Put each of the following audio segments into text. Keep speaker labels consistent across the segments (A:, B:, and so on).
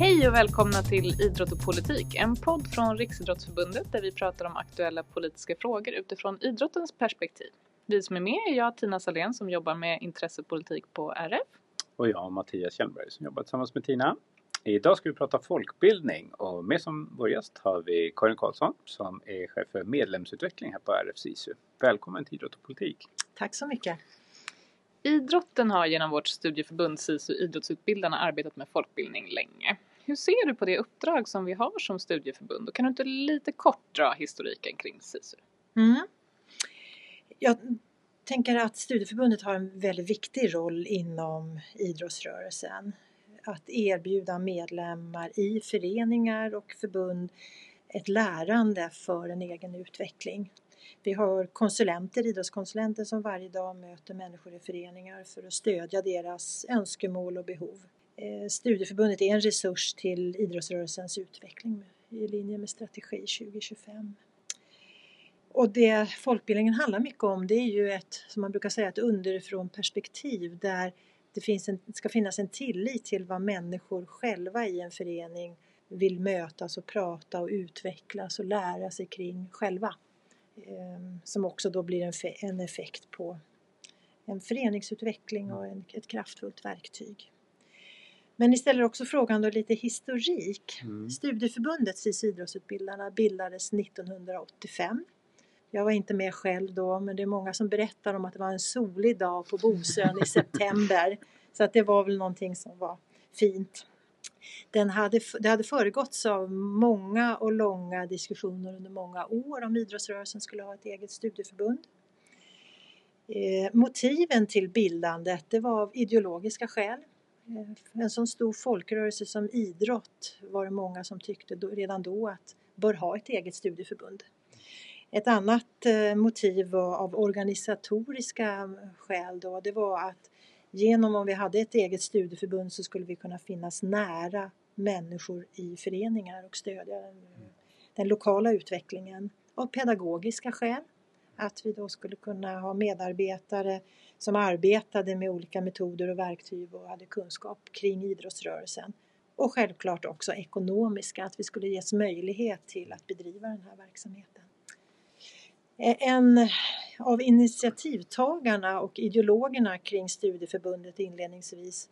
A: Hej och välkomna till Idrott och politik, en podd från Riksidrottsförbundet där vi pratar om aktuella politiska frågor utifrån idrottens perspektiv. Vi som är med är jag, Tina Salén, som jobbar med intressepolitik på RF.
B: Och jag, Mattias Kjellberg, som jobbar tillsammans med Tina. Idag ska vi prata folkbildning och med som vår gäst har vi Karin Karlsson som är chef för medlemsutveckling här på RF SISU. Välkommen till Idrott och politik.
C: Tack så mycket.
A: Idrotten har genom vårt studieförbund SISU Idrottsutbildarna arbetat med folkbildning länge. Hur ser du på det uppdrag som vi har som studieförbund och kan du inte lite kort dra historiken kring SISU?
C: Mm. Jag tänker att studieförbundet har en väldigt viktig roll inom idrottsrörelsen. Att erbjuda medlemmar i föreningar och förbund ett lärande för en egen utveckling. Vi har konsulenter, idrottskonsulenter som varje dag möter människor i föreningar för att stödja deras önskemål och behov. Eh, Studieförbundet är en resurs till idrottsrörelsens utveckling i linje med strategi 2025. Och det folkbildningen handlar mycket om det är ju ett, som man brukar säga, ett underifrån perspektiv där det finns en, ska finnas en tillit till vad människor själva i en förening vill mötas och prata och utvecklas och lära sig kring själva. Ehm, som också då blir en, en effekt på en föreningsutveckling och en, ett kraftfullt verktyg. Men ni ställer också frågan då lite historik. Mm. Studieförbundet SIS idrottsutbildarna bildades 1985. Jag var inte med själv då men det är många som berättar om att det var en solig dag på Bosön i september. Så att det var väl någonting som var fint. Den hade, det hade föregåtts av många och långa diskussioner under många år om idrottsrörelsen skulle ha ett eget studieförbund. Eh, motiven till bildandet det var av ideologiska skäl. Eh, en sån stor folkrörelse som idrott var det många som tyckte då, redan då att bör ha ett eget studieförbund. Ett annat eh, motiv av organisatoriska eh, skäl då, det var att genom om vi hade ett eget studieförbund så skulle vi kunna finnas nära människor i föreningar och stödja den, den lokala utvecklingen av pedagogiska skäl. Att vi då skulle kunna ha medarbetare som arbetade med olika metoder och verktyg och hade kunskap kring idrottsrörelsen. Och självklart också ekonomiska, att vi skulle ges möjlighet till att bedriva den här verksamheten. Eh, en av initiativtagarna och ideologerna kring studieförbundet inledningsvis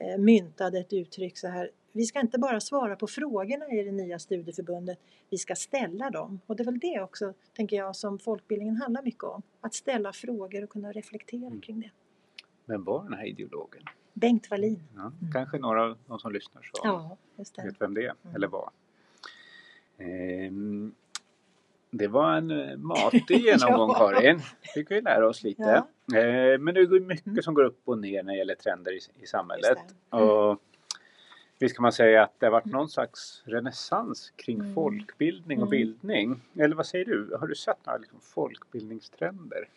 C: eh, myntade ett uttryck så här. Vi ska inte bara svara på frågorna i det nya studieförbundet, vi ska ställa dem. Och det är väl det också, tänker jag, som folkbildningen handlar mycket om. Att ställa frågor och kunna reflektera mm. kring det.
B: Vem var den här ideologen?
C: Bengt Wallin.
B: Ja, mm. Kanske några av de som lyssnar så
C: ja,
B: vet vem det är, mm. eller var. Ehm, det var en eh, matig genomgång ja. Karin. fick vi lära oss lite. Ja. Eh, men det är mycket mm. som går upp och ner när det gäller trender i, i samhället. Mm. Och visst kan man säga att det har varit någon slags renässans kring mm. folkbildning och mm. bildning. Eller vad säger du? Har du sett några liksom folkbildningstrender?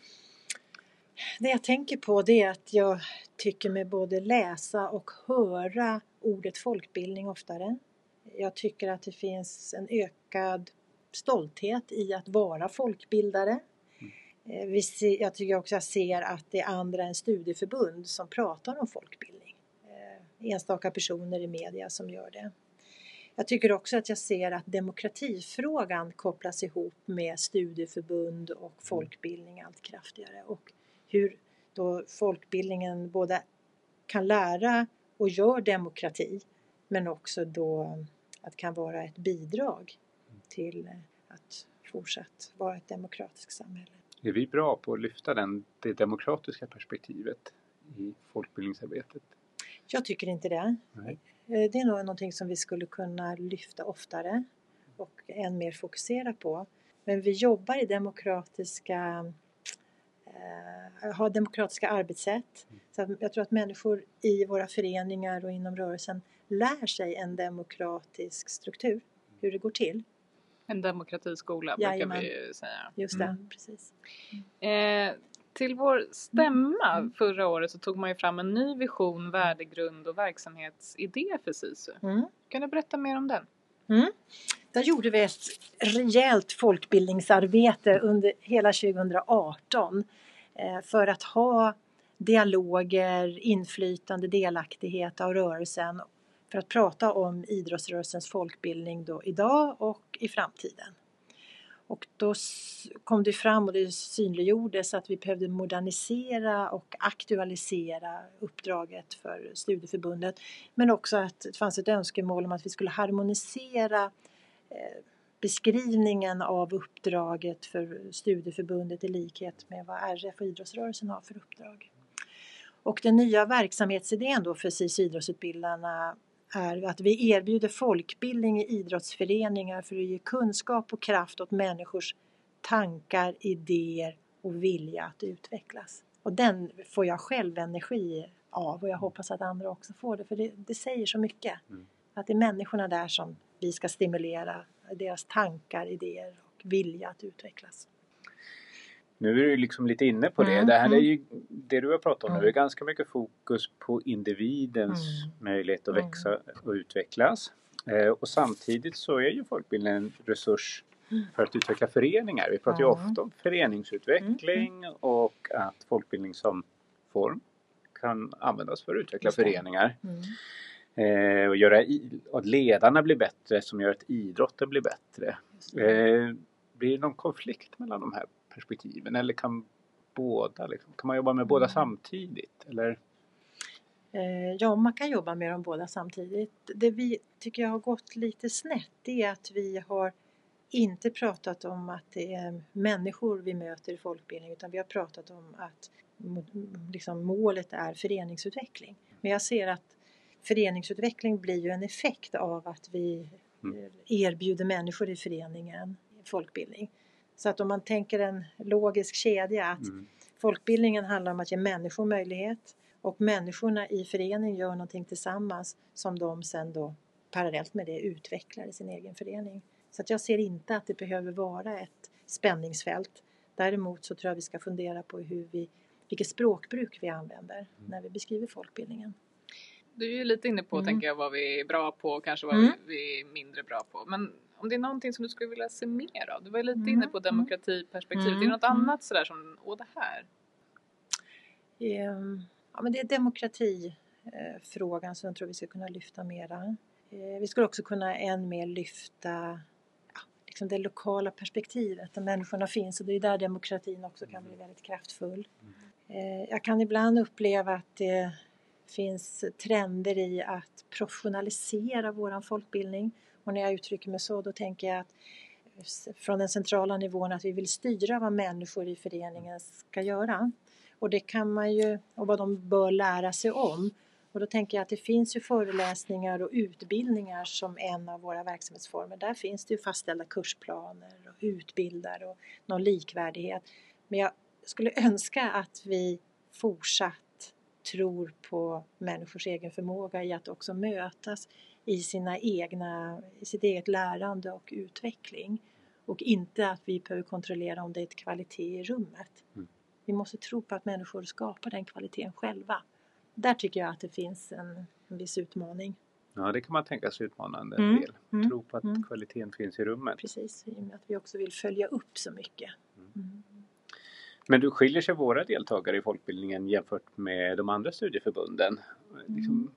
C: Det jag tänker på det är att jag tycker mig både läsa och höra ordet folkbildning oftare. Jag tycker att det finns en ökad stolthet i att vara folkbildare. Mm. Vi ser, jag tycker också jag ser att det är andra än studieförbund som pratar om folkbildning. Eh, enstaka personer i media som gör det. Jag tycker också att jag ser att demokratifrågan kopplas ihop med studieförbund och mm. folkbildning allt kraftigare och hur då folkbildningen både kan lära och gör demokrati men också då att kan vara ett bidrag till att fortsatt vara ett demokratiskt samhälle.
B: Är vi bra på att lyfta den, det demokratiska perspektivet i folkbildningsarbetet?
C: Jag tycker inte det. Nej. Eh, det är nog någonting som vi skulle kunna lyfta oftare och än mer fokusera på. Men vi jobbar i demokratiska eh, har demokratiska arbetssätt. Så jag tror att människor i våra föreningar och inom rörelsen lär sig en demokratisk struktur, hur det går till.
A: En demokratiskola Jajamän. brukar vi säga.
C: Just det, mm. precis.
A: Eh, till vår stämma mm. förra året så tog man ju fram en ny vision, värdegrund och verksamhetsidé för SISU. Mm. Kan du berätta mer om den?
C: Mm. Där gjorde vi ett rejält folkbildningsarbete under hela 2018 eh, för att ha dialoger, inflytande, delaktighet av rörelsen för att prata om idrottsrörelsens folkbildning då idag och i framtiden. Och då kom det fram och det synliggjordes att vi behövde modernisera och aktualisera uppdraget för studieförbundet. Men också att det fanns ett önskemål om att vi skulle harmonisera eh, beskrivningen av uppdraget för studieförbundet i likhet med vad RF och idrottsrörelsen har för uppdrag. Och den nya verksamhetsidén då för SIS idrottsutbildarna är att vi erbjuder folkbildning i idrottsföreningar för att ge kunskap och kraft åt människors tankar, idéer och vilja att utvecklas. Och den får jag själv energi av och jag hoppas att andra också får det för det, det säger så mycket. Mm. Att det är människorna där som vi ska stimulera, deras tankar, idéer och vilja att utvecklas.
B: Nu är du liksom lite inne på det. Mm, det här är mm. ju det du har pratat om mm. nu är ganska mycket fokus på individens mm. möjlighet att växa mm. och utvecklas. Eh, och samtidigt så är ju folkbildningen en resurs för att utveckla föreningar. Vi pratar ju ofta om föreningsutveckling och att folkbildning som form kan användas för att utveckla föreningar. Eh, och göra att ledarna blir bättre som gör att idrotten blir bättre. Eh, blir det någon konflikt mellan de här perspektiven eller kan båda, liksom, kan man jobba med båda mm. samtidigt? Eller?
C: Eh, ja, man kan jobba med dem båda samtidigt. Det vi tycker jag har gått lite snett det är att vi har inte pratat om att det är människor vi möter i folkbildning utan vi har pratat om att liksom, målet är föreningsutveckling. Men jag ser att föreningsutveckling blir ju en effekt av att vi mm. Erbjuder människor i föreningen folkbildning. Så att om man tänker en logisk kedja att mm. folkbildningen handlar om att ge människor möjlighet och människorna i föreningen gör någonting tillsammans som de sen då parallellt med det utvecklar i sin egen förening. Så att jag ser inte att det behöver vara ett spänningsfält. Däremot så tror jag vi ska fundera på hur vi, vilket språkbruk vi använder mm. när vi beskriver folkbildningen.
A: Du är ju lite inne på, mm. tänker jag, vad vi är bra på och kanske vad mm. vi är mindre bra på. Men om det är någonting som du skulle vilja se mer av? Du var lite mm. inne på mm. demokratiperspektivet. Mm. Är det något mm. annat sådär som, åh det här?
C: Um, ja men det är demokratifrågan som jag tror vi ska kunna lyfta mera. Eh, vi skulle också kunna än mer lyfta ja, liksom det lokala perspektivet där människorna finns och det är där demokratin också kan bli väldigt kraftfull. Eh, jag kan ibland uppleva att det finns trender i att professionalisera våran folkbildning och när jag uttrycker mig så då tänker jag att eh, från den centrala nivån att vi vill styra vad människor i föreningen ska göra. Och det kan man ju, och vad de bör lära sig om. Och då tänker jag att det finns ju föreläsningar och utbildningar som en av våra verksamhetsformer. Där finns det ju fastställda kursplaner och utbildare och någon likvärdighet. Men jag skulle önska att vi fortsatt tror på människors egen förmåga i att också mötas i, sina egna, i sitt eget lärande och utveckling. Och inte att vi behöver kontrollera om det är ett kvalitet i rummet. Mm. Vi måste tro på att människor skapar den kvaliteten själva. Där tycker jag att det finns en, en viss utmaning.
B: Ja, det kan man tänka sig utmanande en mm. del. Mm. Tro på att mm. kvaliteten finns i rummet.
C: Precis, i och med att vi också vill följa upp så mycket. Mm. Mm.
B: Men du skiljer sig våra deltagare i folkbildningen jämfört med de andra studieförbunden? Liksom,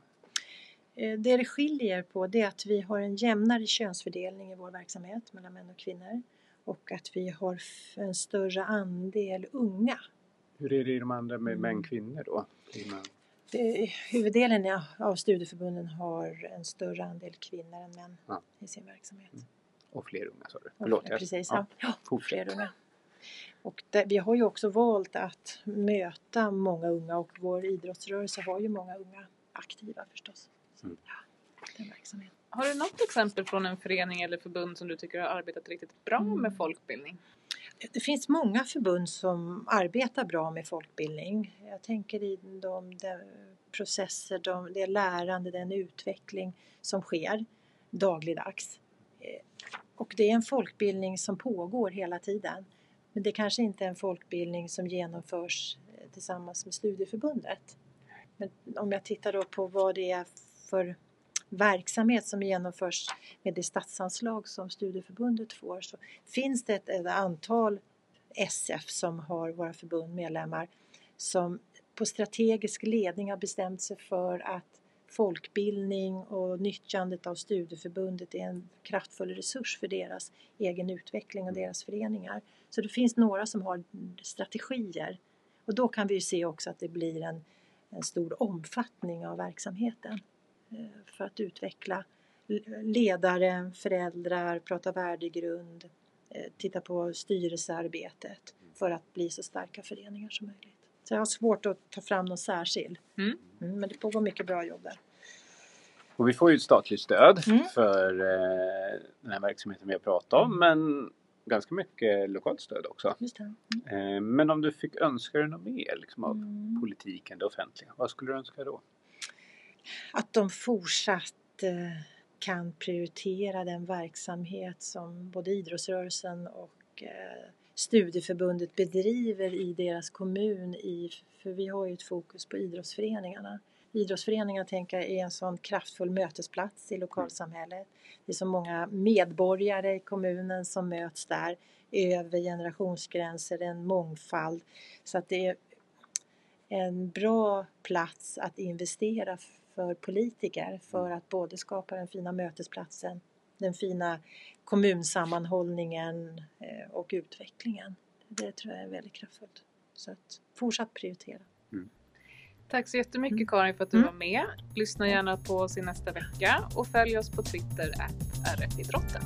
C: det det skiljer på det är att vi har en jämnare könsfördelning i vår verksamhet mellan män och kvinnor och att vi har en större andel unga.
B: Hur är det i de andra med män och kvinnor då?
C: Det, huvuddelen av studieförbunden har en större andel kvinnor än män ja. i sin verksamhet. Mm.
B: Och fler unga sa du? Förlåt,
C: precis, ja. ja. ja fler unga. Och det, vi har ju också valt att möta många unga och vår idrottsrörelse har ju många unga aktiva förstås. Mm. den verksamheten.
A: Har du något exempel från en förening eller förbund som du tycker har arbetat riktigt bra mm. med folkbildning?
C: Det finns många förbund som arbetar bra med folkbildning. Jag tänker i de, de processer, de, det lärande, den utveckling som sker dagligdags. Eh, och det är en folkbildning som pågår hela tiden. Men det kanske inte är en folkbildning som genomförs eh, tillsammans med studieförbundet. Men om jag tittar då på vad det är för verksamhet som genomförs med det statsanslag som studieförbundet får så finns det ett, ett antal SF som har våra förbund medlemmar som på strategisk ledning har bestämt sig för att folkbildning och nyttjandet av studieförbundet är en kraftfull resurs för deras egen utveckling och deras föreningar. Så det finns några som har strategier och då kan vi ju se också att det blir en, en stor omfattning av verksamheten för att utveckla ledare, föräldrar, prata värdegrund, eh, titta på styrelsearbetet för att bli så starka föreningar som möjligt. Så jag har svårt att ta fram någon särskild. Mm. Mm, men det pågår mycket bra jobb där.
B: Och vi får ju ett statligt stöd mm. för eh, den här verksamheten vi har pratat om men ganska mycket lokalt stöd också. Mm. Eh, men om du fick önska dig något mer liksom, av mm. politiken, det offentliga, vad skulle du önska då?
C: Att de fortsatt eh, kan prioritera den verksamhet som både idrottsrörelsen och eh, studieförbundet bedriver i deras kommun, i, för vi har ju ett fokus på idrottsföreningarna. Idrottsföreningarna tänker jag är en sån kraftfull mötesplats i lokalsamhället. Det är så många medborgare i kommunen som möts där över generationsgränser, en mångfald. Så att det är en bra plats att investera för politiker för att både skapa den fina mötesplatsen, den fina kommunsammanhållningen eh, och utvecklingen. Det tror jag är väldigt kraftfullt. Så att fortsatt prioritera. Mm.
A: Tack så jättemycket mm. Karin för att du mm. var med. Lyssna gärna på oss i nästa vecka och följ oss på Twitter, rfidrotten.